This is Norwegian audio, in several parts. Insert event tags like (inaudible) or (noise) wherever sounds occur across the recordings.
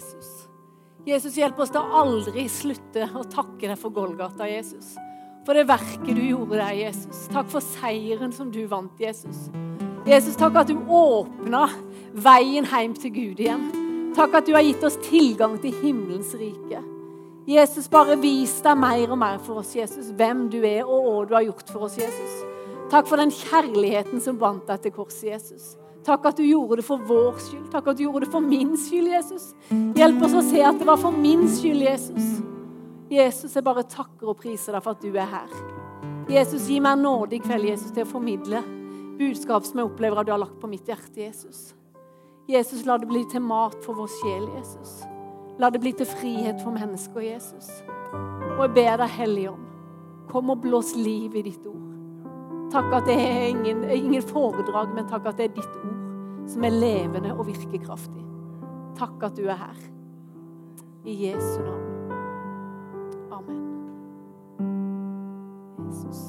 Jesus. Jesus, hjelp oss til å aldri slutte å takke deg for Golgata, Jesus. For det verket du gjorde der, Jesus. Takk for seieren som du vant, Jesus. Jesus, takk at du åpna veien hjem til Gud igjen. Takk at du har gitt oss tilgang til himmelens rike. Jesus, bare vis deg mer og mer for oss, Jesus, hvem du er og hva du har gjort for oss, Jesus. Takk for den kjærligheten som bandt deg til korset, Jesus. Takk at du gjorde det for vår skyld. Takk at du gjorde det for min skyld, Jesus. Hjelp oss å se at det var for min skyld, Jesus. Jesus, jeg bare takker og priser deg for at du er her. Jesus, gi meg nåde i kveld Jesus, til å formidle budskap som jeg opplever at du har lagt på mitt hjerte. Jesus, Jesus, la det bli til mat for vår sjel. Jesus. La det bli til frihet for mennesker. Jesus. Og jeg ber deg, Hellige Ånd, kom og blås liv i ditt ord. Takk at det er ingen, ingen foredrag, men takk at det er ditt ord som er levende og virkekraftig. Takk at du er her. I Jesu navn. Amen. Jesus.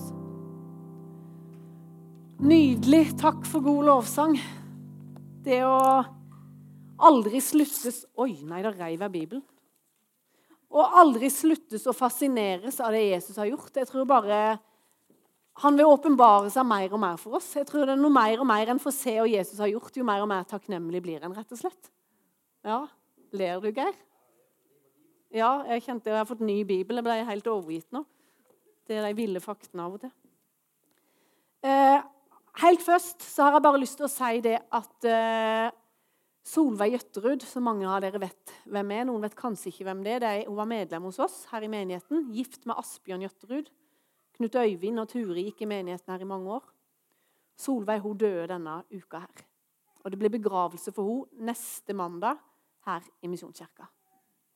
Nydelig. Takk for god lovsang. Det å aldri sluttes Oi, nei, da reiv jeg Bibelen. Å aldri sluttes å fascineres av det Jesus har gjort. Jeg tror bare han vil åpenbare seg mer og mer for oss. Jeg tror det er noe mer og mer enn for å se hva Jesus har gjort, jo mer og mer takknemlig blir en, rett og slett. Ja, Ler du, Geir? Ja, jeg kjente jeg har fått ny bibel. Jeg ble helt overgitt nå. Det er de ville faktene av og til. Eh, helt først så har jeg bare lyst til å si det at eh, Solveig Jøtterud, som mange av dere vet hvem er, noen vet kanskje ikke hvem det er, hun var medlem hos oss her i menigheten, gift med Asbjørn Jøtterud. Knut Øyvind og Turi gikk i menigheten her i mange år. Solveig hun døde denne uka her. Og Det blir begravelse for henne neste mandag her i Misjonskirka.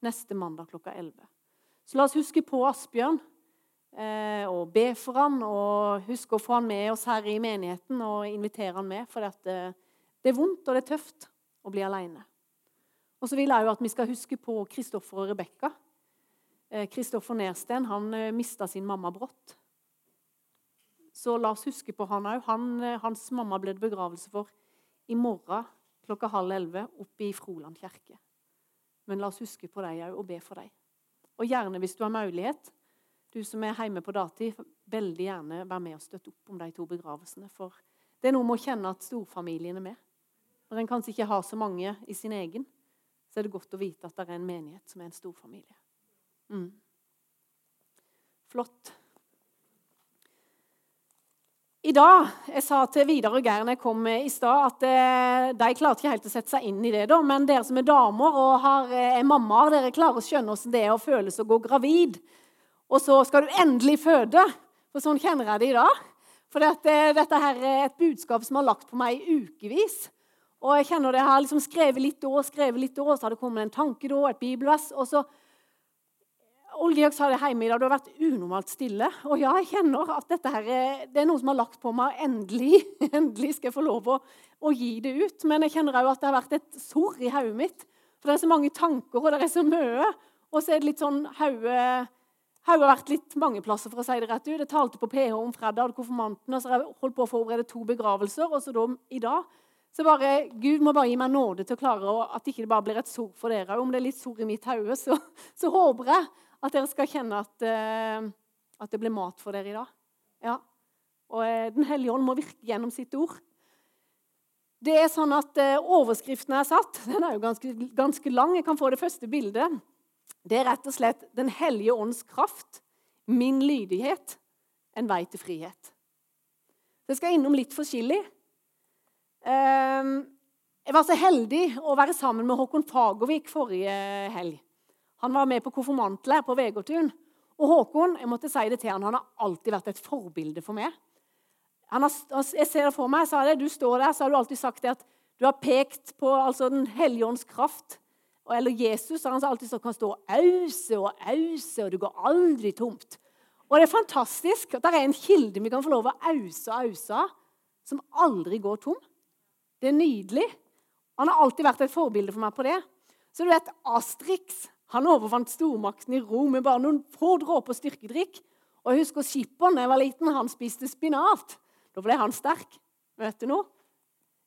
Neste mandag klokka 11. Så la oss huske på Asbjørn eh, og be for han, og huske å få han med oss her i menigheten og invitere han med. For det, eh, det er vondt og det er tøft å bli alene. Og så vil jeg jo at vi skal huske på Kristoffer og Rebekka. Kristoffer eh, Nersten han eh, mista sin mamma brått. Så la oss huske på han òg. Han, eh, hans mamma ble det begravelse for i morgen klokka halv elleve oppe i Froland kirke. Men la oss huske på deg òg og be for deg. Og gjerne hvis du har mulighet, du som er hjemme på datid, veldig gjerne vær med og støtte opp om de to begravelsene. For det er noe med å kjenne at storfamilien er med. Når en kanskje ikke har så mange i sin egen, så er det godt å vite at det er en menighet som er en storfamilie. Mm. Flott. I dag, Jeg sa til Vidar og Geir jeg kom i stad, at eh, de klarte ikke helt å sette seg inn i det. da, Men dere som er damer og har, eh, er mammaer, dere klarer å skjønne hvordan det er å føles å gå gravid. Og så skal du endelig føde. For sånn kjenner jeg det i dag. For dette, eh, dette her er et budskap som har lagt på meg i ukevis. Og jeg kjenner det, jeg har liksom skrevet litt da, skrevet litt da, så har det kommet en tanke da, et bibelvers. og så Georg sa det hjemme i dag, du har vært unormalt stille. Og ja, jeg kjenner at dette her, det er noe som har lagt på meg. Endelig (laughs) endelig skal jeg få lov å, å gi det ut. Men jeg kjenner òg at det har vært et sorr i hodet mitt. For det er så mange tanker, og det er så mye. Og så er det litt sånn Hodet har vært litt mange plasser, for å si det rett ut. Jeg talte på PH om fredag, konfirmanten, og så har jeg holdt på å forberede to begravelser. Og så da i dag så bare, Gud må bare gi meg nåde til å klare at det ikke bare blir et sorg for dere. Om det er litt sorg i mitt hode, så, så håper jeg at dere skal kjenne at, uh, at det blir mat for dere i dag. Ja. Og uh, Den hellige ånd må virke gjennom sitt ord. Det er sånn at uh, Overskriften er satt. Den er jo ganske, ganske, lang. Jeg kan få det første bildet. Det er rett og slett 'Den hellige ånds kraft, min lydighet, en vei til frihet'. Det skal innom litt forskjellig. Jeg var så heldig å være sammen med Håkon Fagervik forrige helg. Han var med på konfirmantleir på Vegårtun. Og Håkon jeg måtte si det til han, han har alltid vært et forbilde for meg. Har, jeg ser det for meg, sa det, Du står der, så har du alltid sagt det at du har pekt på altså, Den hellige ånds kraft. Eller Jesus har han alltid sagt kan stå ause og ause, og det går aldri tomt. Og det er fantastisk at det er en kilde vi kan få lov å ause og ause av, som aldri går tom. Det er nydelig. Han har alltid vært et forbilde for meg på det. Så du vet, Astrix han overvant stormakten i Rom med bare noen få dråper styrkedrikk. Og jeg husker skipperen jeg var liten, han spiste spinat. Da ble han sterk. Vet du noe?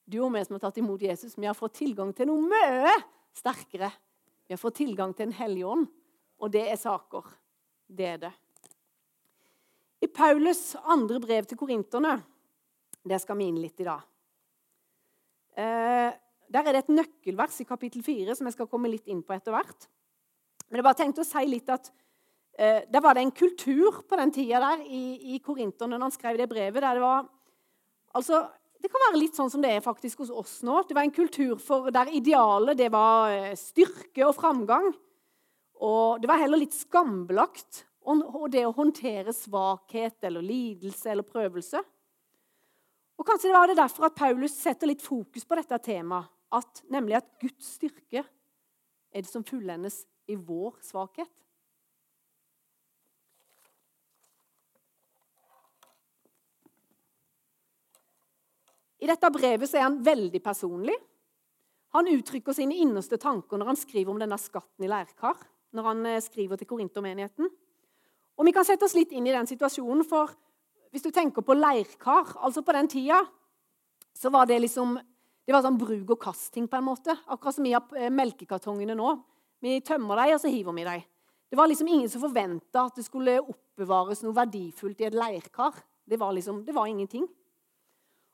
Du og vi som har tatt imot Jesus, vi har fått tilgang til noe mye sterkere Vi har fått tilgang til en hellig ånd, og det er saker. Det er det. I Paulus andre brev til korinterne, det skal vi inn litt i dag. Eh, der er det et nøkkelvers i kapittel 4 som jeg skal komme litt inn på etter hvert. Men jeg bare tenkte å si litt at eh, Der var det en kultur på den tida der i, i Korinterne når han skrev det brevet. der det var altså, Det kan være litt sånn som det er faktisk hos oss nå. Det var en kultur for, der idealet det var eh, styrke og framgang. Og det var heller litt skambelagt og det å håndtere svakhet eller lidelse eller prøvelse. Og Kanskje det var det derfor at Paulus setter litt fokus på dette temaet, at, nemlig at Guds styrke er det som fullendes i vår svakhet. I dette brevet er han veldig personlig. Han uttrykker sine innerste tanker når han skriver om denne skatten i leirkar. når han eh, skriver til korintermenigheten. Og Vi kan sette oss litt inn i den situasjonen, for hvis du tenker på leirkar altså På den tida så var det liksom det var sånn bruk og kast-ting, på en måte. Akkurat som i eh, melkekartongene nå. Vi tømmer dem, og så hiver vi dem. Det var liksom ingen som forventa at det skulle oppbevares noe verdifullt i et leirkar. Det var liksom, det var ingenting.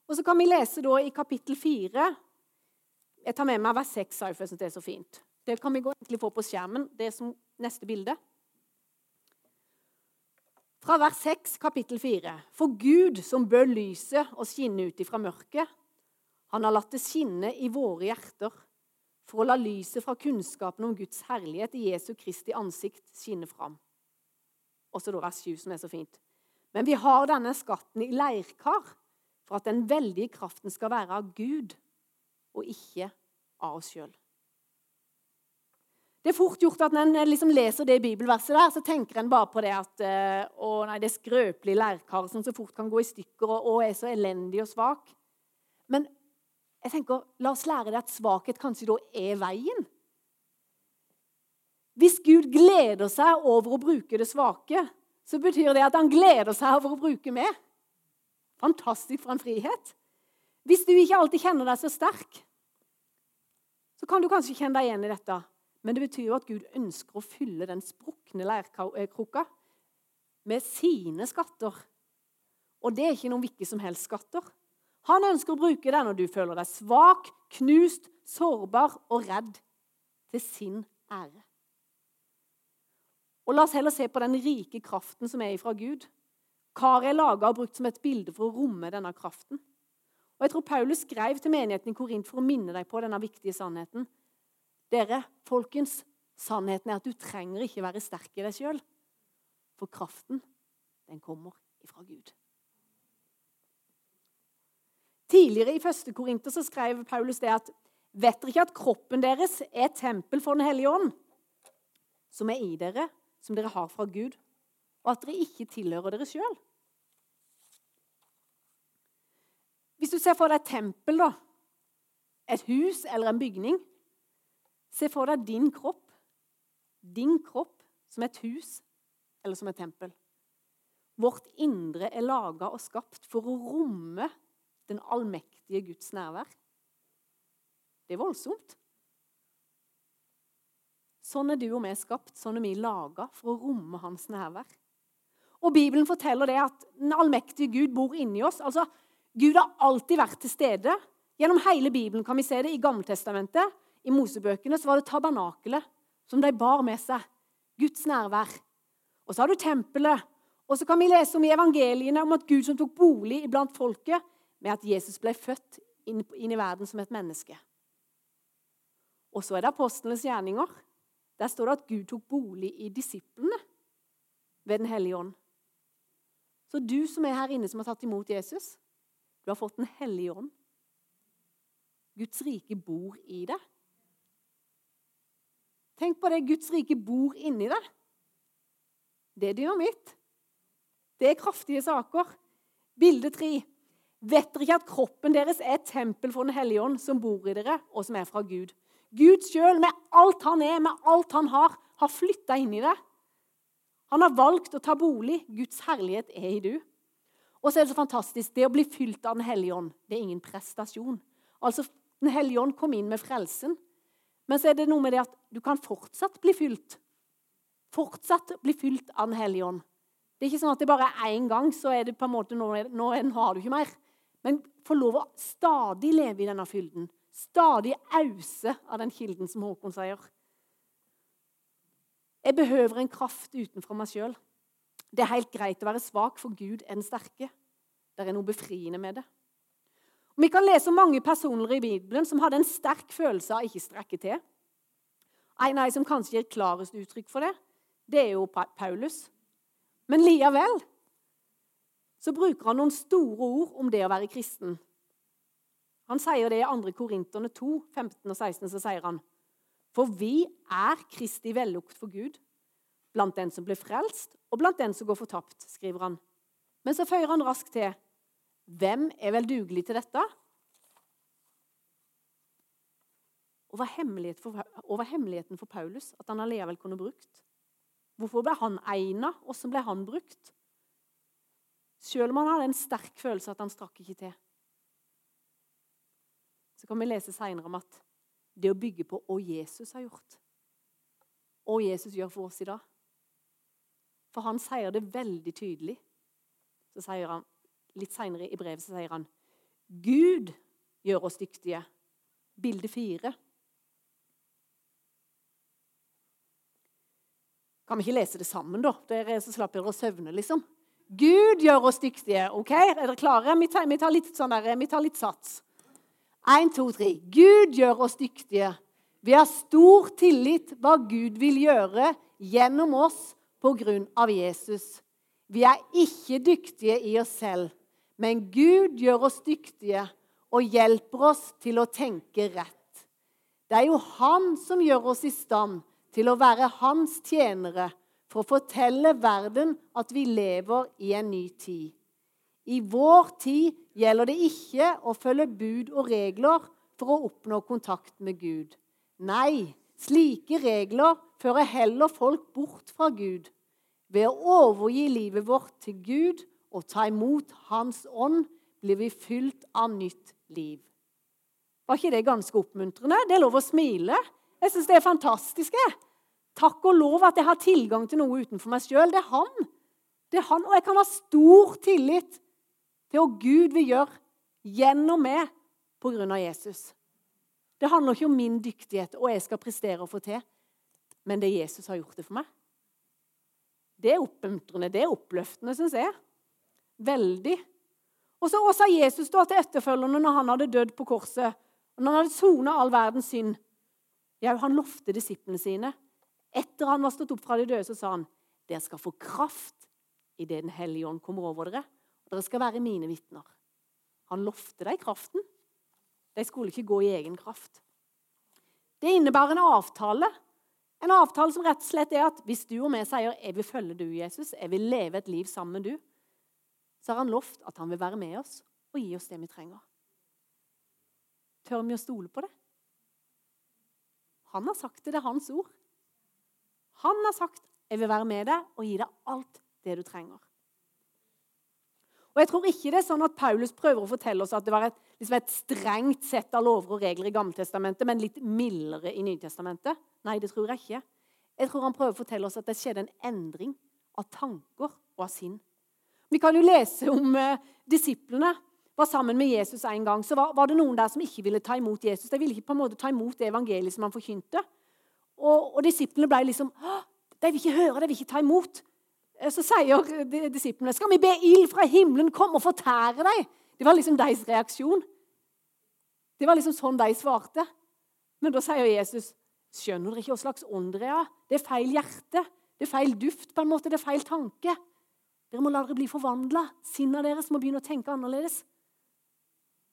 Og så kan vi lese da i kapittel 4 Jeg tar med meg vers 6, for jeg syns det er så fint. Det kan vi gå egentlig få på skjermen. Det er som neste bilde. Fra vers 6, kapittel 4. For Gud, som bør lyset og skinne ut ifra mørket, han har latt det skinne i våre hjerter for å la lyset fra kunnskapen om Guds herlighet i Jesu Kristi ansikt skinne fram. Og så da vers 7, som er så fint. Men vi har denne skatten i leirkar for at den veldige kraften skal være av Gud og ikke av oss sjøl. Det er fort gjort at Når en liksom leser det bibelverset, der, så tenker en bare på det at eh, å nei, det er skrøpelige leirkar som så fort kan gå i stykker og, og er så elendig og svak. Men jeg tenker, la oss lære det at svakhet kanskje da er veien. Hvis Gud gleder seg over å bruke det svake, så betyr det at han gleder seg over å bruke meg. Fantastisk for en frihet. Hvis du ikke alltid kjenner deg så sterk, så kan du kanskje kjenne deg igjen i dette. Men det betyr jo at Gud ønsker å fylle den sprukne leirkrukka med sine skatter. Og det er ikke noen hvilke som helst skatter. Han ønsker å bruke deg når du føler deg svak, knust, sårbar og redd, til sin ære. Og La oss heller se på den rike kraften som er ifra Gud. Karet er laga og brukt som et bilde for å romme denne kraften. Og jeg tror Paulus skrev til menigheten i Korint for å minne deg på denne viktige sannheten. Dere, folkens, sannheten er at du trenger ikke være sterk i deg sjøl. For kraften, den kommer ifra Gud. Tidligere i 1. Korinter så skrev Paulus det at Vet dere ikke at kroppen deres er tempel for Den hellige ånd, som er i dere, som dere har fra Gud, og at dere ikke tilhører dere sjøl? Hvis du ser for deg et tempel, da, et hus eller en bygning Se for deg din kropp. Din kropp som et hus eller som et tempel. Vårt indre er laga og skapt for å romme den allmektige Guds nærvær. Det er voldsomt. Sånn er du og vi skapt, sånn er vi laga for å romme hans nærvær. Og Bibelen forteller det at den allmektige Gud bor inni oss. Altså, Gud har alltid vært til stede. Gjennom hele Bibelen kan vi se det. I Gammeltestamentet i Mosebøkene så var det tabernakelet som de bar med seg. Guds nærvær. Og så har du tempelet. Og så kan vi lese om i evangeliene om at Gud som tok bolig iblant folket, med at Jesus ble født inn, inn i verden som et menneske. Og så er det apostlenes gjerninger. Der står det at Gud tok bolig i disiplene ved Den hellige ånd. Så du som er her inne som har tatt imot Jesus, du har fått Den hellige ånd. Guds rike bor i deg. Tenk på det. Guds rike bor inni deg. Det er dynamitt. Det er kraftige saker. Bilde tre. Vet dere ikke at kroppen deres er et tempel for Den hellige ånd, som bor i dere, og som er fra Gud? Gud sjøl, med alt han er, med alt han har, har flytta inn i det. Han har valgt å ta bolig. Guds herlighet er i du. Og så er det så fantastisk. Det å bli fylt av Den hellige ånd, det er ingen prestasjon. Altså, Den hellige ånd kom inn med frelsen. Men så er det noe med det at du kan fortsatt bli fylt. Fortsatt bli fylt av Den hellige ånd. Det er ikke sånn at det bare er én gang, så er det på en måte nå, nå har du ikke mer. Men få lov å stadig leve i denne fylden. Stadig ause av den kilden, som Håkon sier. Jeg behøver en kraft utenfor meg sjøl. Det er helt greit å være svak, for Gud er den sterke. Det er noe befriende med det. Vi kan lese mange personer i Bibelen som hadde en sterk følelse av ikke strekke til. En av de som kanskje gir klarest uttrykk for det, det er jo Paulus. Men likevel så bruker han noen store ord om det å være kristen. Han sier det i 2. Korinterne 2, 15 og 16. så sier han For vi er Kristi vellukt for Gud, blant den som blir frelst, og blant den som går fortapt, skriver han. Men så føyer han raskt til hvem er vel dugelig til dette? Og hva er, for, hemmeligheten for Paulus at han allikevel kunne brukt? Hvorfor ble han egnet? Åssen ble han brukt? Selv om han hadde en sterk følelse at han strakk ikke til. Så kan vi lese senere om at det å bygge på hva Jesus har gjort, og Jesus gjør for oss i dag For han sier det veldig tydelig. Så sier han litt seinere i brevet så sier han Gud gjør oss dyktige. Bilde fire. Kan vi ikke lese det sammen, da? Dere så slapp dere å søvne, liksom. Gud gjør oss dyktige. ok? Er dere klare? Vi tar, vi tar litt, sånn der, vi tar litt sats. Én, to, tre. Gud gjør oss dyktige. Vi har stor tillit hva Gud vil gjøre gjennom oss på grunn av Jesus. Vi er ikke dyktige i oss selv. Men Gud gjør oss dyktige og hjelper oss til å tenke rett. Det er jo Han som gjør oss i stand til å være Hans tjenere for å fortelle verden at vi lever i en ny tid. I vår tid gjelder det ikke å følge bud og regler for å oppnå kontakt med Gud. Nei, slike regler fører heller folk bort fra Gud. Ved å overgi livet vårt til Gud og ta imot Hans ånd, blir vi fylt av nytt liv. Var ikke det ganske oppmuntrende? Det er lov å smile. Jeg syns det er fantastisk. Jeg. Takk og lov at jeg har tilgang til noe utenfor meg sjøl. Det er han. Det er han. Og jeg kan ha stor tillit til hva Gud vil gjøre gjennom meg på grunn av Jesus. Det handler ikke om min dyktighet og jeg skal prestere og få til, men det Jesus har gjort det for meg. Det er oppmuntrende, det er oppløftende, syns jeg. Veldig. Og så sa Jesus da til etterfølgerne når han hadde dødd på korset, og når han hadde sona all verdens synd ja, Han lovte disiplene sine. Etter han var stått opp fra de døde, så sa han dere skal få kraft idet Den hellige ånd kommer over dere. og Dere skal være mine vitner. Han lovte dem kraften. De skulle ikke gå i egen kraft. Det innebærer en avtale. En avtale som rett og slett er at hvis du og vi sier 'Jeg vil følge du, Jesus. Jeg vil leve et liv sammen med du', så har han lovt at han vil være med oss og gi oss det vi trenger. Tør vi å stole på det? Han har sagt det. Det er hans ord. Han har sagt 'Jeg vil være med deg og gi deg alt det du trenger'. Og Jeg tror ikke det er sånn at Paulus prøver å fortelle oss at det var et, liksom et strengt sett av lover og regler i Gammeltestamentet, men litt mildere i Nytestamentet. Nei, det tror jeg ikke. Jeg tror han prøver å fortelle oss at det skjedde en endring av tanker og av sinn. Vi kan jo lese om eh, disiplene var sammen med Jesus en gang. Så var, var, det noen der som ikke ville ta imot Jesus. De ville ikke på en måte ta imot det evangeliet som han forkynte. Og, og disiplene ble liksom De vil ikke høre, de vil ikke ta imot. Eh, så sier disiplene skal vi be ild fra himmelen komme og fortære deg?' Det var liksom deres reaksjon. Det var liksom sånn de svarte. Men da sier Jesus skjønner dere ikke hva slags ånd dere er? Det er feil hjerte. Det er feil duft. på en måte, Det er feil tanke. Dere må la dere bli forvandla. Sinna deres må begynne å tenke annerledes.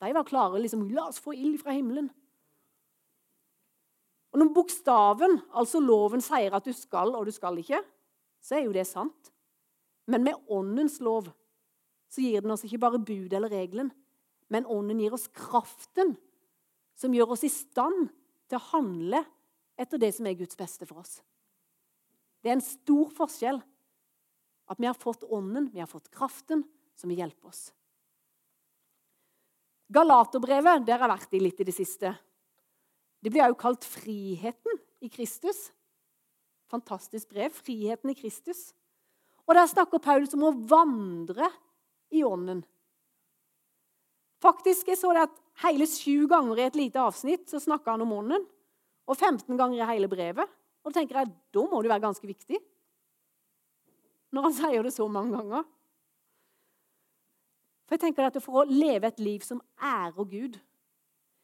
De var klare. liksom, La oss få ild fra himmelen. Og Når bokstaven, altså loven, sier at du skal og du skal ikke, så er jo det sant. Men med åndens lov så gir den oss ikke bare bud eller regelen, men ånden gir oss kraften som gjør oss i stand til å handle etter det som er Guds beste for oss. Det er en stor forskjell at vi har fått ånden, vi har fått kraften, som vil hjelpe oss. Galaterbrevet der har jeg vært i litt i det siste. Det blir også kalt friheten i Kristus. Fantastisk brev. Friheten i Kristus. Og der snakker Paulus om å vandre i ånden. Faktisk jeg så det at Hele sju ganger i et lite avsnitt så snakker han om ånden. Og 15 ganger i hele brevet. Og da tenker jeg, da må det være ganske viktig. Når han sier det så mange ganger. For jeg tenker at For å leve et liv som ærer Gud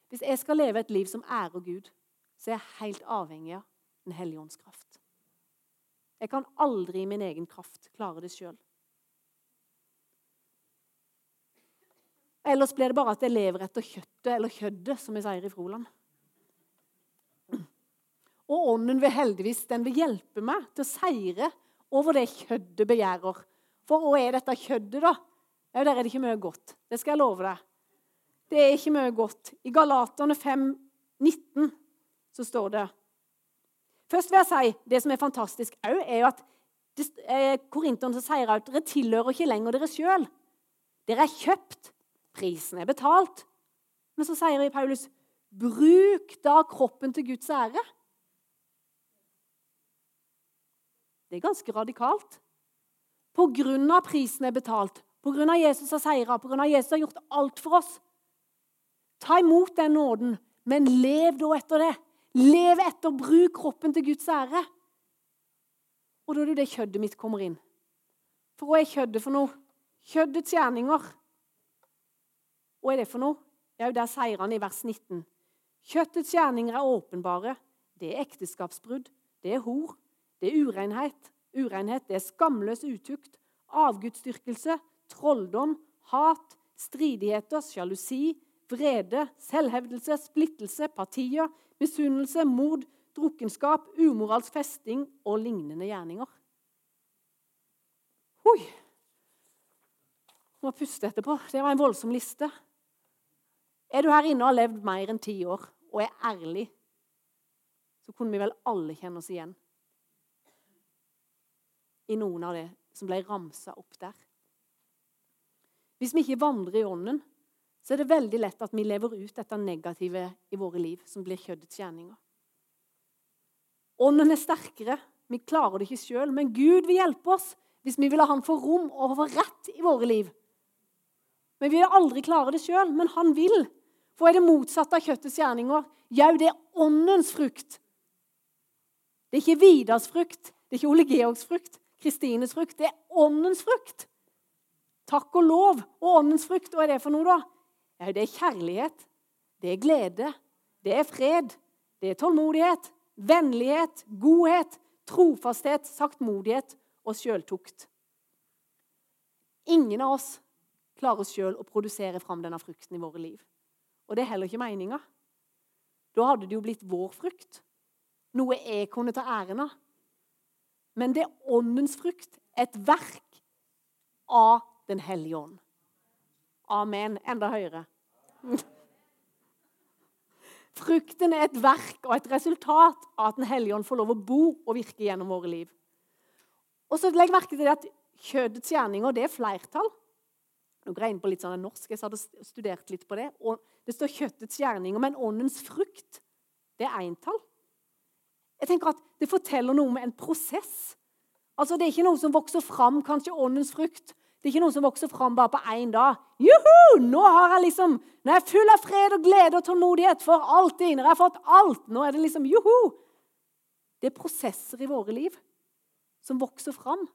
Hvis jeg skal leve et liv som ærer Gud, så er jeg helt avhengig av Den hellige ånds kraft. Jeg kan aldri i min egen kraft klare det sjøl. Ellers blir det bare at jeg lever etter kjøttet, eller kjøddet, som vi sier i Froland. Og ånden vil heldigvis den vil hjelpe meg til å seire over det kjøddet begjærer. For hva er dette kjøddet, da? Ja, Der er det ikke mye godt. Det skal jeg love deg. Det er ikke mye godt. I Galaterne 5, 19 så står det Først vil jeg si det som er fantastisk òg, er jo at eh, korinterne sier at dere tilhører ikke lenger dere sjøl. Dere er kjøpt. Prisen er betalt. Men så sier Paulus, bruk da kroppen til Guds ære. Det er ganske radikalt. På grunn av prisen er betalt, på grunn av Jesus har seira, på grunn av Jesus har gjort alt for oss. Ta imot den nåden, men lev da etter det. Lev etter, bruk kroppen til Guds ære. Og da er det det kjøttet mitt kommer inn. For hva er kjøttet for noe? Kjøddets gjerninger. Hva er det for noe? Ja, Der sier han i vers 19. Kjøttets gjerninger er åpenbare. Det er ekteskapsbrudd, det er hor, det er urenhet, urenhet det er skamløs utukt, avgudsdyrkelse, trolldom, hat, stridigheter, sjalusi, vrede, selvhevdelse, splittelse, partier, misunnelse, mord, drukkenskap, umoralsk festing og lignende gjerninger. Oi! Må puste etterpå. Det var en voldsom liste. Er du her inne og har levd mer enn ti år og er ærlig, så kunne vi vel alle kjenne oss igjen i noen av det som ble ramsa opp der. Hvis vi ikke vandrer i ånden, så er det veldig lett at vi lever ut dette negative i våre liv, som blir kjøddets gjerninger. Ånden er sterkere. Vi klarer det ikke sjøl, men Gud vil hjelpe oss hvis vi vil ha Han få rom og få rett i våre liv. Men Vi vil aldri klare det sjøl, men Han vil. For er det motsatte av kjøttets gjerninger? Jau, det er åndens frukt. Det er ikke Vidars frukt, det er ikke Ole Georgs frukt, Kristines frukt. Det er åndens frukt. Takk og lov. Og åndens frukt, hva er det for noe, da? Ja, det er kjærlighet. Det er glede. Det er fred. Det er tålmodighet. Vennlighet, godhet, trofasthet, saktmodighet og sjøltukt. Ingen av oss klarer sjøl å produsere fram denne frukten i våre liv. Og det er heller ikke meninga. Da hadde det jo blitt vår frukt. Noe jeg kunne ta æren av. Men det er åndens frukt. Et verk av Den hellige ånd. Amen. Enda høyere. Frukten er et verk og et resultat av at Den hellige ånd får lov å bo og virke gjennom våre liv. Og så Legg merke til det at kjødets gjerninger det er flertall. Nå går jeg inn på litt sånn norsk, jeg hadde studert litt på det. og Det står kjøttets gjerninger, men åndens frukt det er entall. Jeg tenker at Det forteller noe om en prosess. Altså, Det er ikke noe som vokser fram, kanskje åndens frukt. Det er ikke noe som vokser fram bare på én dag. Juhu! Nå, har jeg liksom, nå er jeg full av fred og glede og tålmodighet for alltid. Når jeg har fått alt. Nå er det liksom juhu! Det er prosesser i våre liv som vokser fram.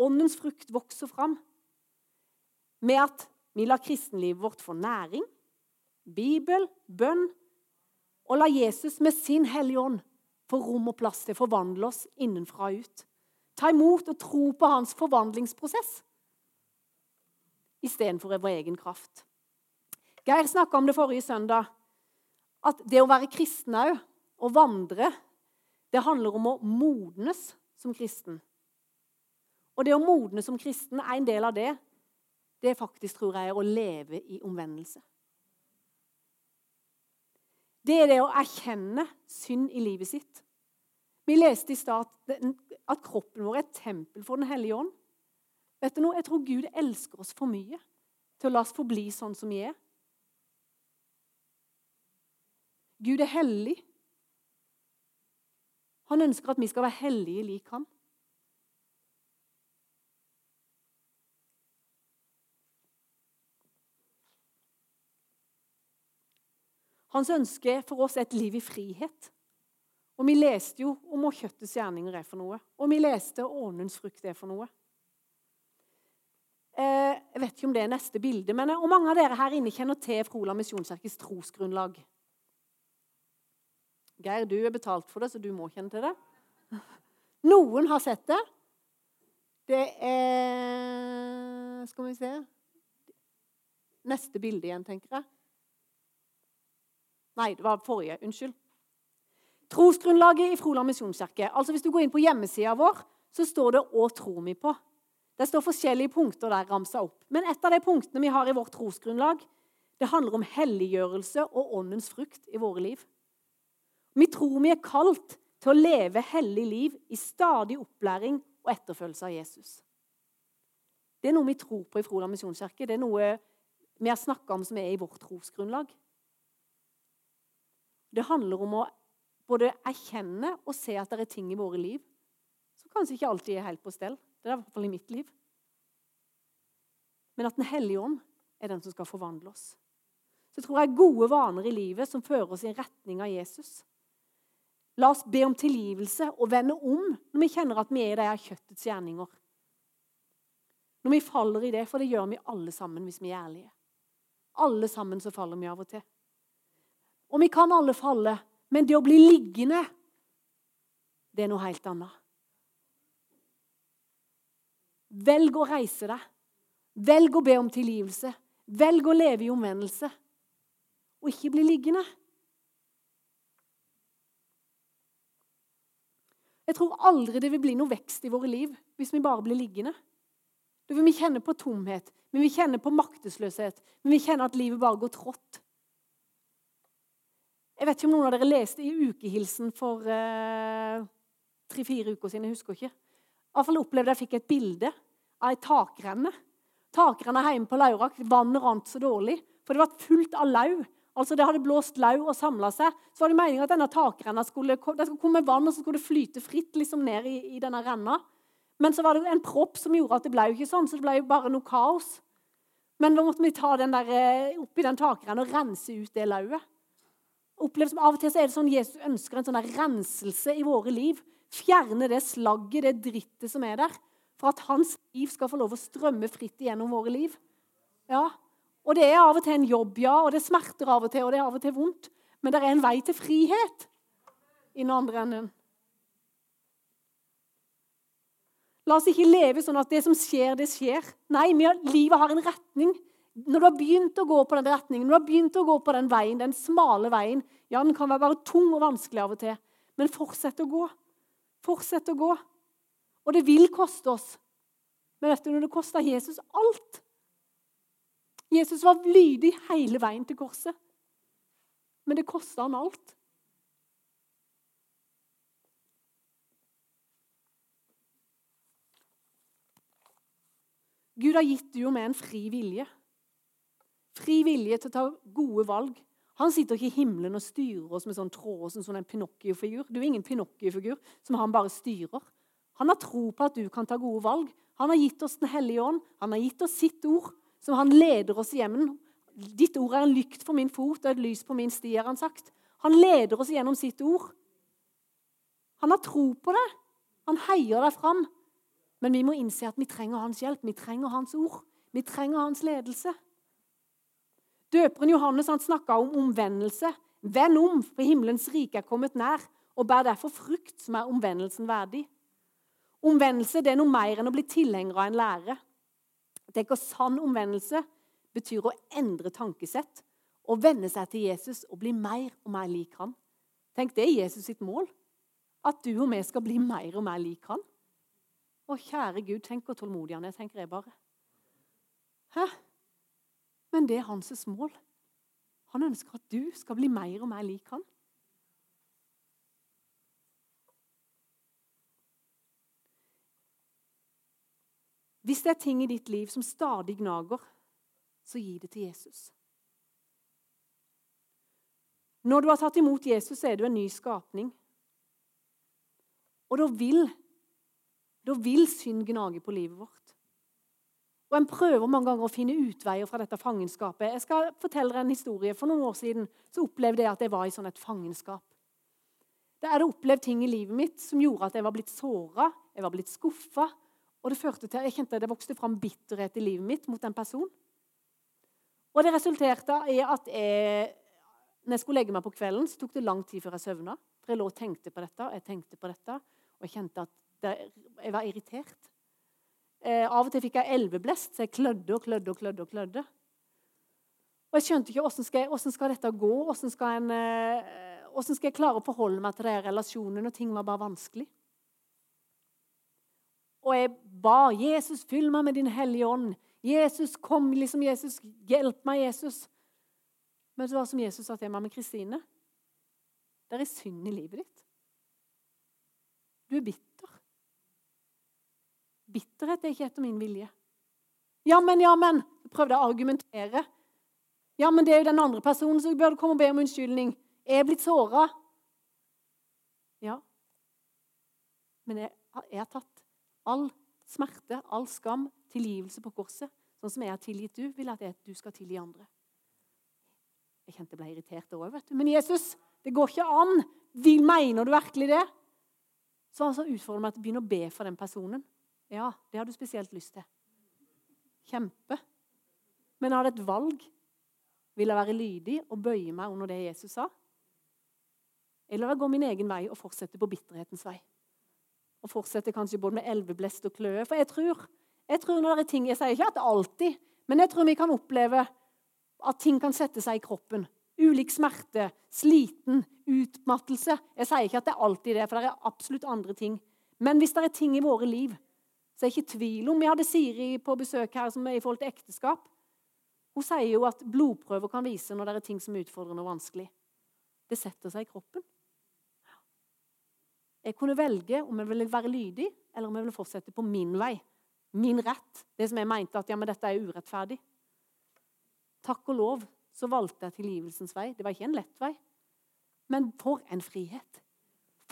Åndens frukt vokser fram med at vi lar kristenlivet vårt få næring, Bibel, bønn og la Jesus med sin Hellige Ånd få rom og plass til å forvandle oss innenfra og ut. Ta imot og tro på hans forvandlingsprosess istedenfor vår egen kraft. Geir snakka om det forrige søndag, at det å være kristen òg, å vandre, det handler om å modnes som kristen. Og det å modne som kristen, er en del av det, det faktisk, tror jeg, er å leve i omvendelse. Det er det å erkjenne synd i livet sitt. Vi leste i stad at kroppen vår er et tempel for Den hellige ånd. Vet du noe? Jeg tror Gud elsker oss for mye til å la oss forbli sånn som vi er. Gud er hellig. Han ønsker at vi skal være hellige lik ham. Hans ønske for oss er et liv i frihet. Og Vi leste jo om hva kjøttets gjerninger er for noe. Og vi leste hva åndens frukt er for noe. Eh, jeg vet ikke om det er neste bilde, men og mange av dere her inne kjenner til Froland misjonskirkes trosgrunnlag. Geir, du er betalt for det, så du må kjenne til det. Noen har sett det. Det er Skal vi se Neste bilde igjen, tenker jeg. Nei, det var forrige. Unnskyld. Trosgrunnlaget i Froland misjonskirke. Altså Hvis du går inn på hjemmesida vår, så står det 'Å tror vi på'. Det står forskjellige punkter der ramsa opp. Men et av de punktene vi har i vårt trosgrunnlag, det handler om helliggjørelse og åndens frukt i våre liv. Vi tror vi er kalt til å leve hellig liv i stadig opplæring og etterfølgelse av Jesus. Det er noe vi tror på i Froland misjonskirke. Det er noe vi har snakka om som er i vårt trosgrunnlag. Det handler om å både erkjenne og se at det er ting i våre liv som kanskje ikke alltid er helt på stell. Det er i hvert fall i mitt liv. Men at Den hellige ånd er den som skal forvandle oss. Så jeg tror jeg gode vaner i livet som fører oss i retning av Jesus. La oss be om tilgivelse og vende om når vi kjenner at vi er i de kjøttets gjerninger. Når vi faller i det, for det gjør vi alle sammen hvis vi er ærlige. Alle sammen så faller vi av og til. Og vi kan alle falle, men det å bli liggende, det er noe helt annet. Velg å reise deg. Velg å be om tilgivelse. Velg å leve i omvendelse. Og ikke bli liggende. Jeg tror aldri det vil bli noe vekst i våre liv hvis vi bare blir liggende. Da vil vi kjenne på tomhet, vi kjenner på maktesløshet. Vi kjenner at livet bare går trått. Jeg vet ikke om noen av dere leste i ukehilsen for eh, tre-fire uker siden. jeg husker ikke. Iallfall opplevde jeg fikk et bilde av ei takrenne. Takrenna hjemme på Laurak, vannet rant så dårlig, for det var fullt av lau. Altså Det hadde blåst lau og samla seg. Så var det meningen at denne takrenna skulle, det skulle komme vann, og så skulle det flyte fritt liksom ned i, i, denne renna. Men så var det en propp som gjorde at det ble jo ikke sånn, så det ble jo bare noe kaos. Men da måtte vi ta den der, eh, oppi den takrenna og rense ut det lauet. Opplevd som Av og til så er det sånn Jesus ønsker en sånn renselse i våre liv. Fjerne det slagget, det drittet som er der, for at hans liv skal få lov å strømme fritt igjennom våre liv. Ja, Og det er av og til en jobb, ja, og det smerter av og til, og det er av og til vondt. Men det er en vei til frihet i den andre enden. La oss ikke leve sånn at det som skjer, det skjer. Nei, livet har en retning. Når du har begynt å gå på den retningen, når du har begynt å gå på den veien, den smale veien Ja, den kan være bare tung og vanskelig av og til, men fortsett å gå. Fortsett å gå. Og det vil koste oss. Men vet du når det kosta Jesus alt? Jesus var lydig hele veien til korset. Men det kosta han alt. Gud har gitt du og meg en fri vilje. Fri vilje til å ta gode valg. Han sitter ikke i himmelen og styrer oss med sånn tråd som sånn en Pinocchio-figur. Du er ingen Pinocchio-figur som han bare styrer. Han har tro på at du kan ta gode valg. Han har gitt oss Den hellige ånd. Han har gitt oss sitt ord, som han leder oss igjennom. Ditt ord er en lykt for min fot og et lys på min sti, har han sagt. Han leder oss gjennom sitt ord. Han har tro på det. Han heier deg fram. Men vi må innse at vi trenger hans hjelp. Vi trenger hans ord. Vi trenger hans ledelse. Døperen Johannes han snakka om omvendelse. Vend om, for himmelens rike er kommet nær. Og bær derfor frukt som er omvendelsen verdig. Omvendelse det er noe mer enn å bli tilhenger av en lære. Tenk at Sann omvendelse betyr å endre tankesett å venne seg til Jesus og bli mer og mer lik han. Tenk, Det er Jesus sitt mål. At du og vi skal bli mer og mer lik han. Å, kjære Gud, tenk hvor tålmodig han er, tenker jeg bare. Hæ? Men det er hans mål. Han ønsker at du skal bli mer og mer lik han. Hvis det er ting i ditt liv som stadig gnager, så gi det til Jesus. Når du har tatt imot Jesus, så er du en ny skapning. Og da vil, da vil synd gnage på livet vårt. Og En prøver mange ganger å finne utveier fra dette fangenskapet. Jeg skal fortelle en historie. For noen år siden så opplevde jeg at jeg var i sånn et fangenskap. Da hadde jeg opplevd ting i livet mitt som gjorde at jeg var blitt såra, jeg var blitt skuffa. Og det førte til, jeg kjente at det vokste fram bitterhet i livet mitt mot en person. Og det resulterte i at jeg, når jeg skulle legge meg på kvelden, så tok det lang tid før jeg søvna. For jeg lå og tenkte på dette, og jeg tenkte på dette, og jeg kjente at det, jeg var irritert. Eh, av og til fikk jeg elveblest, så jeg klødde og klødde og klødde. Og klødde. Og jeg skjønte ikke hvordan skal, skal dette gå. Hvordan skal, eh, skal jeg klare å forholde meg til de relasjonene når ting var bare vanskelig? Og jeg ba Jesus, fyll meg med din hellige ånd. Jesus, kom, liksom Jesus, hjelp meg, Jesus. Men det var som Jesus sa til meg med Kristine. Det er synd i livet ditt. Du er bitter. Bitterhet er ikke etter min vilje. Ja, men, ja, men. Prøvde å argumentere. Ja, men det er jo den andre personen som burde komme og be om unnskyldning. Jeg er blitt såra. Ja. Men jeg, jeg, har tatt all smerte, all skam, tilgivelse på korset. Sånn som jeg har tilgitt du, vil jeg at du skal tilgi andre. Jeg kjente jeg ble irritert òg, vet du. Men Jesus, det går ikke an. Vil, mener du virkelig det? Så han altså, utfordrer meg til å begynne å be for den personen. Ja, det har du spesielt lyst til. Kjempe. Men jeg hadde et valg. Vil jeg være lydig og bøye meg under det Jesus sa? Eller vil jeg gå min egen vei og fortsette på bitterhetens vei? Og fortsette kanskje både med elveblest og kløe. For jeg tror, jeg tror når det er ting, jeg sier ikke at det alltid, men jeg tror vi kan oppleve at ting kan sette seg i kroppen. Ulik smerte, sliten, utmattelse. Jeg sier ikke at det er alltid det, for det er absolutt andre ting. Men hvis det er ting i våre liv så er det ikke tvil om Vi hadde Siri på besøk her som er i forhold til ekteskap. Hun sier jo at blodprøver kan vise når det er ting som er utfordrende og vanskelig. Det setter seg i kroppen. Jeg kunne velge om jeg ville være lydig, eller om jeg ville fortsette på min vei. Min rett. Det som jeg mente at ja, men dette er urettferdig. Takk og lov så valgte jeg tilgivelsens vei. Det var ikke en lett vei. Men for en frihet!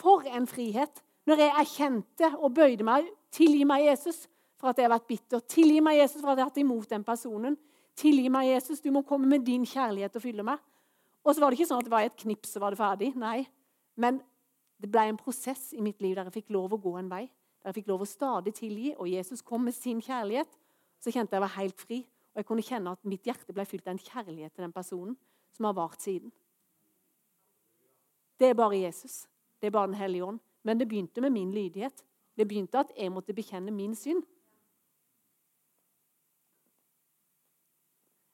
For en frihet! Når jeg erkjente og bøyde meg Tilgi meg, Jesus, for at jeg har vært bitter. Tilgi meg, Jesus, for at jeg har hatt imot den personen. Tilgi meg, Jesus, du må komme med din kjærlighet og fylle meg. Og så var det ikke sånn at det var i et knips så var det ferdig. Nei. Men det ble en prosess i mitt liv der jeg fikk lov å gå en vei. Der jeg fikk lov å stadig tilgi, og Jesus kom med sin kjærlighet. Så kjente jeg var helt fri, og jeg kunne kjenne at mitt hjerte ble fylt av en kjærlighet til den personen som har vart siden. Det er bare Jesus. Det er bare Den hellige ånd. Men det begynte med min lydighet. Det begynte at jeg måtte bekjenne min synd.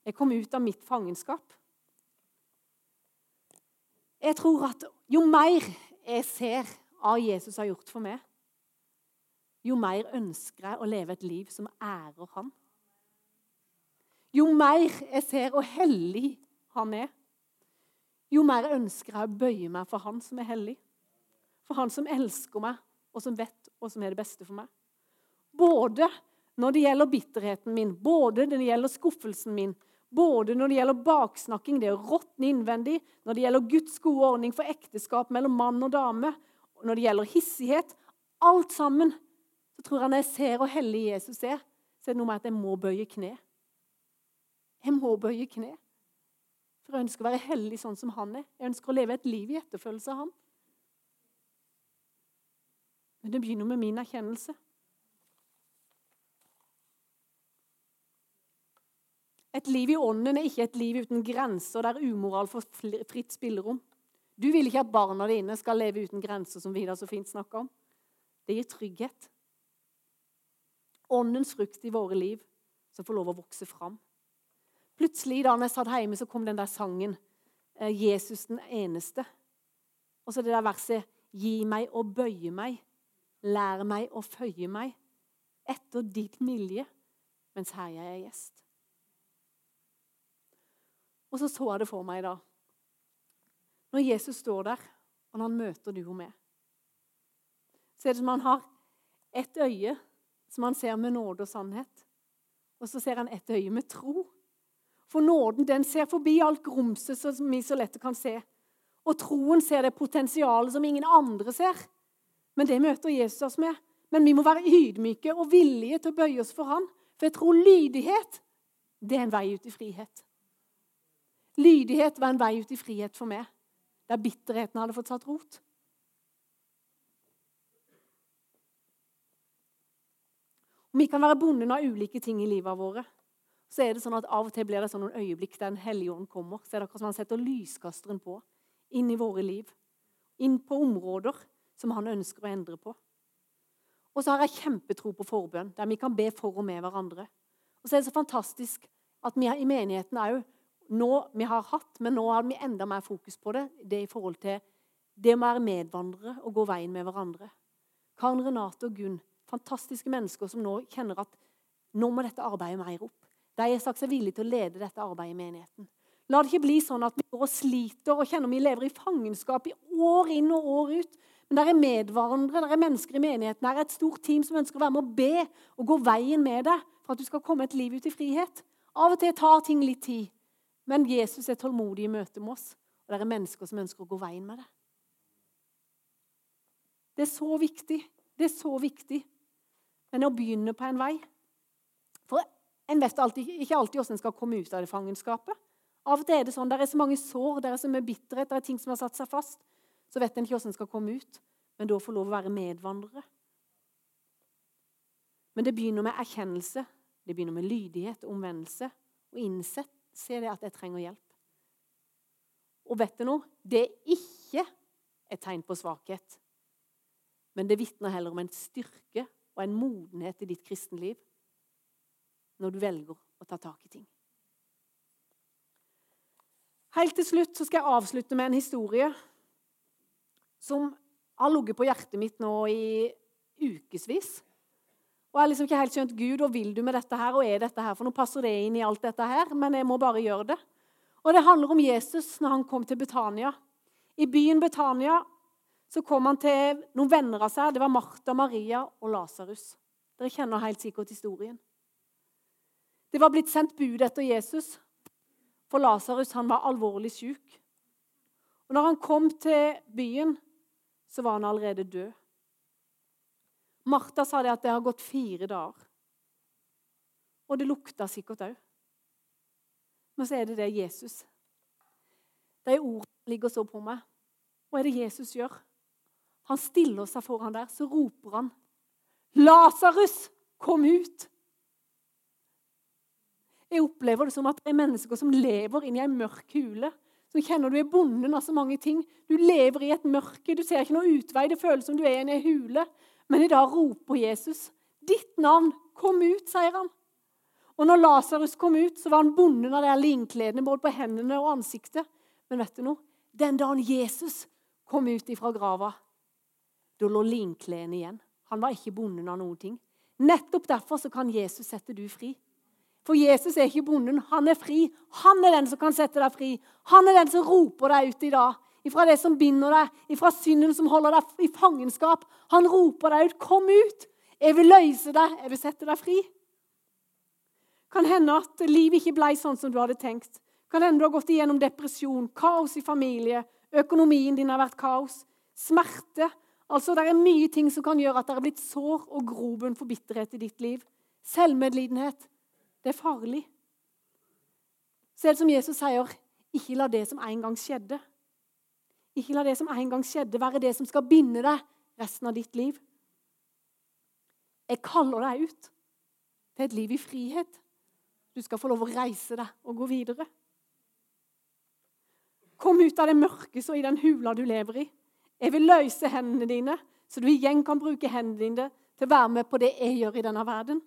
Jeg kom ut av mitt fangenskap. Jeg tror at jo mer jeg ser av Jesus har gjort for meg, jo mer ønsker jeg å leve et liv som ærer Han. Jo mer jeg ser hvor hellig Han er, jo mer ønsker jeg å bøye meg for Han som er hellig. For Han som elsker meg, og som vet hva som er det beste for meg. Både når det gjelder bitterheten min, både når det gjelder skuffelsen min, både når det gjelder baksnakking, det å råtne innvendig, når det gjelder Guds gode ordning for ekteskap mellom mann og dame, når det gjelder hissighet Alt sammen. Så tror jeg når jeg ser hvor hellig Jesus er, så er det noe med at jeg må bøye kne. Jeg må bøye kne. For jeg ønsker å være hellig sånn som han er. Jeg ønsker å leve et liv i etterfølgelse av han. Men det begynner med min erkjennelse. Et liv i ånden er ikke et liv uten grenser der umoral får fritt spillerom. Du vil ikke at barna dine skal leve uten grenser, som Vidar så fint snakker om. Det gir trygghet. Åndens frukt i våre liv som får lov å vokse fram. Plutselig da jeg satt hjemme, så kom den der sangen eh, 'Jesus den eneste'. Og så det der verset 'Gi meg og bøye meg' Lær meg å føye meg etter ditt milje mens her jeg er gjest. Og så så jeg det for meg da. Når Jesus står der, og han møter du og meg, så er det som han har ett øye som han ser med nåde og sannhet. Og så ser han ett øye med tro. For nåden den ser forbi alt grumset som vi så lett kan se. Og troen ser det potensialet som ingen andre ser. Men det møter Jesus oss med. Men vi må være ydmyke og villige til å bøye oss for han. For jeg tror lydighet, det er en vei ut i frihet. Lydighet var en vei ut i frihet for meg, der bitterheten hadde fått satt rot. Vi kan være bonden av ulike ting i livet våre. Så er det sånn at Av og til blir det sånn noen øyeblikk der Den hellige ånd kommer. Så er det akkurat som han setter lyskasteren på inn i våre liv. Inn på områder som han ønsker å endre på. Og så har jeg kjempetro på forbønn, der vi kan be for og med hverandre. Og så er det så fantastisk at vi i menigheten òg nå vi har hatt, men nå har vi enda mer fokus på det. Det i forhold til det å være medvandrere og gå veien med hverandre. Karen Renate og Gunn, fantastiske mennesker som nå kjenner at nå må dette arbeidet mer opp. De har sagt seg villige til å lede dette arbeidet i menigheten. La det ikke bli sånn at vi går og sliter og kjenner vi lever i fangenskap i år inn og år ut. Det er medvandrere, der er mennesker i menigheten, der er et stort team som ønsker å være med og be og gå veien med deg for at du skal komme et liv ut i frihet. Av og til tar ting litt tid, men Jesus er tålmodig i møte med oss. Og det er mennesker som ønsker å gå veien med det. Det er så viktig. Det er så viktig. Men å begynne på en vei For en vet alltid, ikke alltid hvordan en skal komme ut av det fangenskapet. Av og til er det sånn, Det er så mange sår, det er så mye bitterhet, det er ting som har satt seg fast. Så vet en ikke hvordan en skal komme ut. Men da få lov å være medvandrere. Men det begynner med erkjennelse. Det begynner med lydighet omvendelse. Og innsett se det at jeg trenger hjelp. Og vet du noe? Det er ikke et tegn på svakhet. Men det vitner heller om en styrke og en modenhet i ditt kristenliv når du velger å ta tak i ting. Helt til slutt så skal jeg avslutte med en historie som har ligget på hjertet mitt nå i ukevis. Og jeg har liksom ikke helt skjønt Gud, hva vil du med dette her, og er dette her for noe? Passer det inn i alt dette her? Men jeg må bare gjøre det. Og det handler om Jesus når han kom til Betania. I byen Betania så kom han til noen venner av seg. Det var Martha, Maria og Lasarus. Dere kjenner helt sikkert historien. Det var blitt sendt bud etter Jesus, for Lasarus var alvorlig syk. Og når han kom til byen, så var han allerede død. Martha sa det at det har gått fire dager. Og det lukta sikkert òg. Men så er det det Jesus. De ordene ligger så på meg. Hva er det Jesus gjør? Han stiller seg foran der, så roper han, 'Lasarus, kom ut!' Jeg opplever det som at det er mennesker som lever inni ei mørk hule. Så kjenner du er bonden av så mange ting. Du lever i et mørke, du ser ikke noe utvei. Det føles som du er i en hule. Men i dag roper Jesus, 'Ditt navn, kom ut', sier han. Og når Lasarus kom ut, så var han bonden av de linkledene både på hendene og ansiktet. Men vet du noe? Den dagen Jesus kom ut ifra grava, da lå linkledene igjen. Han var ikke bonden av noen ting. Nettopp derfor så kan Jesus sette du fri. For Jesus er ikke bonden, han er fri. Han er den som kan sette deg fri. Han er den som roper deg ut i dag. Ifra det som binder deg, ifra synden som holder deg i fangenskap. Han roper deg ut. 'Kom ut! Jeg vil løse deg. Jeg vil sette deg fri.' Kan hende at livet ikke ble sånn som du hadde tenkt. Kan hende du har gått igjennom depresjon, kaos i familie, økonomien din har vært kaos, smerte. Altså, Det er mye ting som kan gjøre at det er blitt sår og grobunn for bitterhet i ditt liv. Selvmedlidenhet. Det er farlig. Så er det som Jesus sier, ikke la det som en gang skjedde. Ikke la det som en gang skjedde, være det som skal binde deg resten av ditt liv. Jeg kaller deg ut til et liv i frihet. Du skal få lov å reise deg og gå videre. Kom ut av det mørke så i den hula du lever i. Jeg vil løse hendene dine, så du igjen kan bruke hendene dine til å være med på det jeg gjør i denne verden.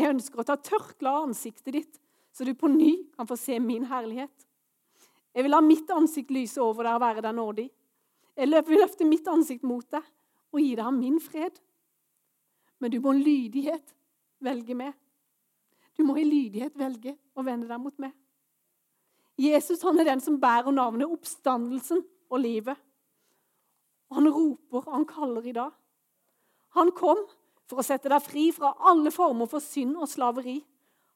Jeg ønsker å ta tørkle av ansiktet ditt, så du på ny kan få se min herlighet. Jeg vil la mitt ansikt lyse over deg og være deg nådig. Jeg vil løfte mitt ansikt mot deg og gi deg min fred. Men du må lydighet velge med. Du må i lydighet velge å vende deg mot meg. Jesus han er den som bærer navnet oppstandelsen og livet. Han roper, han kaller i dag. Han kom for å sette deg fri fra alle former for synd og slaveri.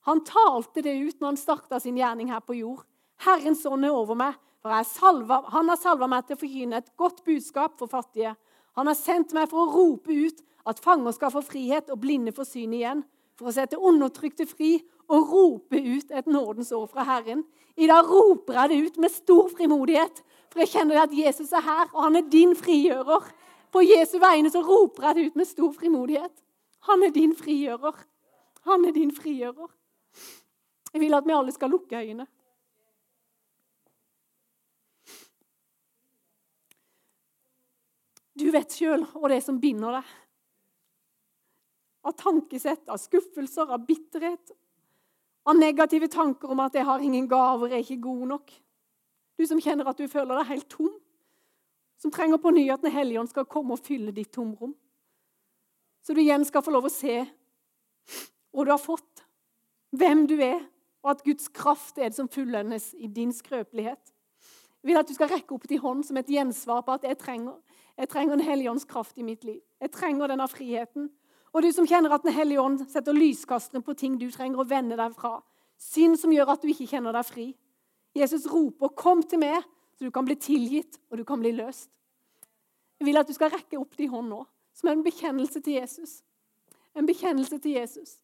Han talte det ut når han starta sin gjerning her på jord. Herrens ånd er over meg, For salva, han har salva meg til å forkynne et godt budskap for fattige. Han har sendt meg for å rope ut at fanger skal få frihet og blinde få syn igjen. For å sette undertrykte fri og rope ut et nådens år fra Herren. I dag roper jeg det ut med stor frimodighet, for jeg kjenner at Jesus er her, og han er din frigjører. På Jesu vegne så roper jeg det ut med stor frimodighet. Han er din frigjører. Han er din frigjører. Jeg vil at vi alle skal lukke øynene. Du vet sjøl hva det som binder deg. Av tankesett, av skuffelser, av bitterhet. Av negative tanker om at 'jeg har ingen gaver, jeg er ikke god nok'. Du som kjenner at du føler deg helt tom. Som trenger på ny at Den hellige ånd skal komme og fylle ditt tomrom. Så du igjen skal få lov å se hva du har fått, hvem du er, og at Guds kraft er det som fullendes i din skrøpelighet. Jeg vil at du skal rekke opp din hånd som et gjensvar på at jeg trenger jeg trenger Den hellige ånds kraft i mitt liv. Jeg trenger denne friheten. Og du som kjenner at Den hellige ånd setter lyskasteren på ting du trenger å vende deg fra. Synd som gjør at du ikke kjenner deg fri. Jesus roper, 'Kom til meg, så du kan bli tilgitt, og du kan bli løst'. Jeg vil at du skal rekke opp din hånd nå, som er en bekjennelse til Jesus. En bekjennelse til Jesus.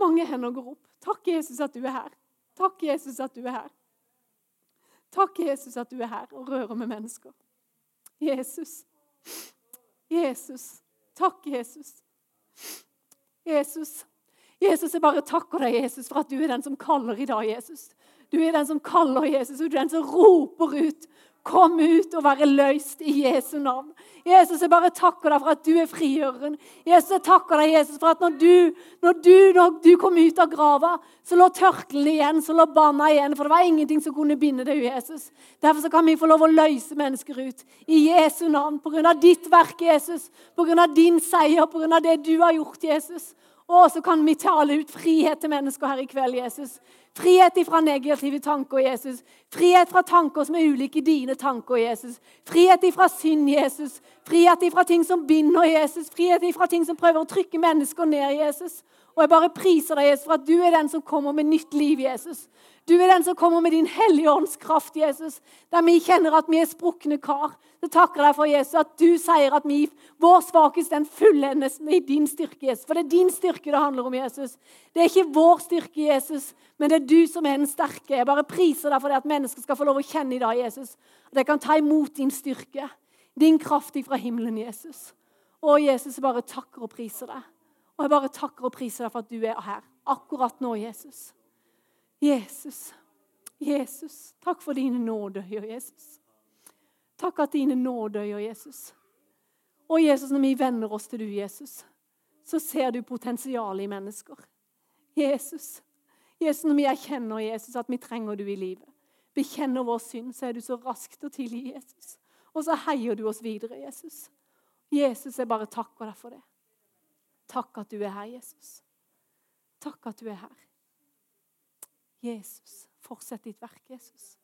Mange hender går opp. Takk, Jesus, at du er her. Takk, Jesus, at du er her. Takk, Jesus, at du er her og rører med mennesker. Jesus. Jesus. Takk, Jesus. Jesus. Jesus, jeg bare takker deg, Jesus, for at du er den som kaller i dag, Jesus. Du er den som kaller Jesus, og du er den som roper ut Kom ut og være løst i Jesu navn. Jesus, jeg bare takker deg for at du er frigjøreren. Jesus, jeg takker deg, Jesus, for at når du, når du, når du kom ut av grava, så lå tørklene igjen, så lå banna igjen. For det var ingenting som kunne binde deg, Jesus. Derfor kan vi få lov å løse mennesker ut i Jesu navn. På grunn av ditt verk, Jesus. På grunn av din seier, på grunn av det du har gjort, Jesus. Og så kan vi tale ut frihet til mennesker her i kveld, Jesus. Frihet fra negative tanker, Jesus. Frihet fra tanker som er ulike dine tanker, Jesus. Frihet fra synd, Jesus. Frihet fra ting som binder Jesus. Frihet fra ting som prøver å trykke mennesker ned, Jesus. Og jeg bare priser deg, Jesus, for at du er den som kommer med nytt liv, Jesus. Du er den som kommer med din hellige ånds kraft, Jesus. Der vi kjenner at vi er sprukne kar. Så takker deg for Jesus, at du sier at vi, vår svakhet den fullendes i din styrke, Jesus. For det er din styrke det handler om, Jesus. Det er ikke vår styrke, Jesus, men det er du som er den sterke. Jeg bare priser deg for det at mennesker skal få lov å kjenne i dag, Jesus. At de kan ta imot din styrke, din kraft fra himmelen, Jesus. Å, Jesus, jeg bare takker og priser deg. Og jeg bare takker og priser deg for at du er her akkurat nå, Jesus. Jesus, Jesus, takk for dine nådøyer, Jesus. Takk at dine nådøyer, Jesus. Og Jesus, når vi venner oss til du, Jesus, så ser du potensialet i mennesker. Jesus, Jesus, når vi erkjenner Jesus, at vi trenger du i livet, bekjenner vår synd, så er du så raskt å tilgi Jesus. Og så heier du oss videre, Jesus. Jesus, jeg bare takker deg for det. Takk at du er her, Jesus. Takk at du er her. Jesus, fortsett ditt verk, Jesus.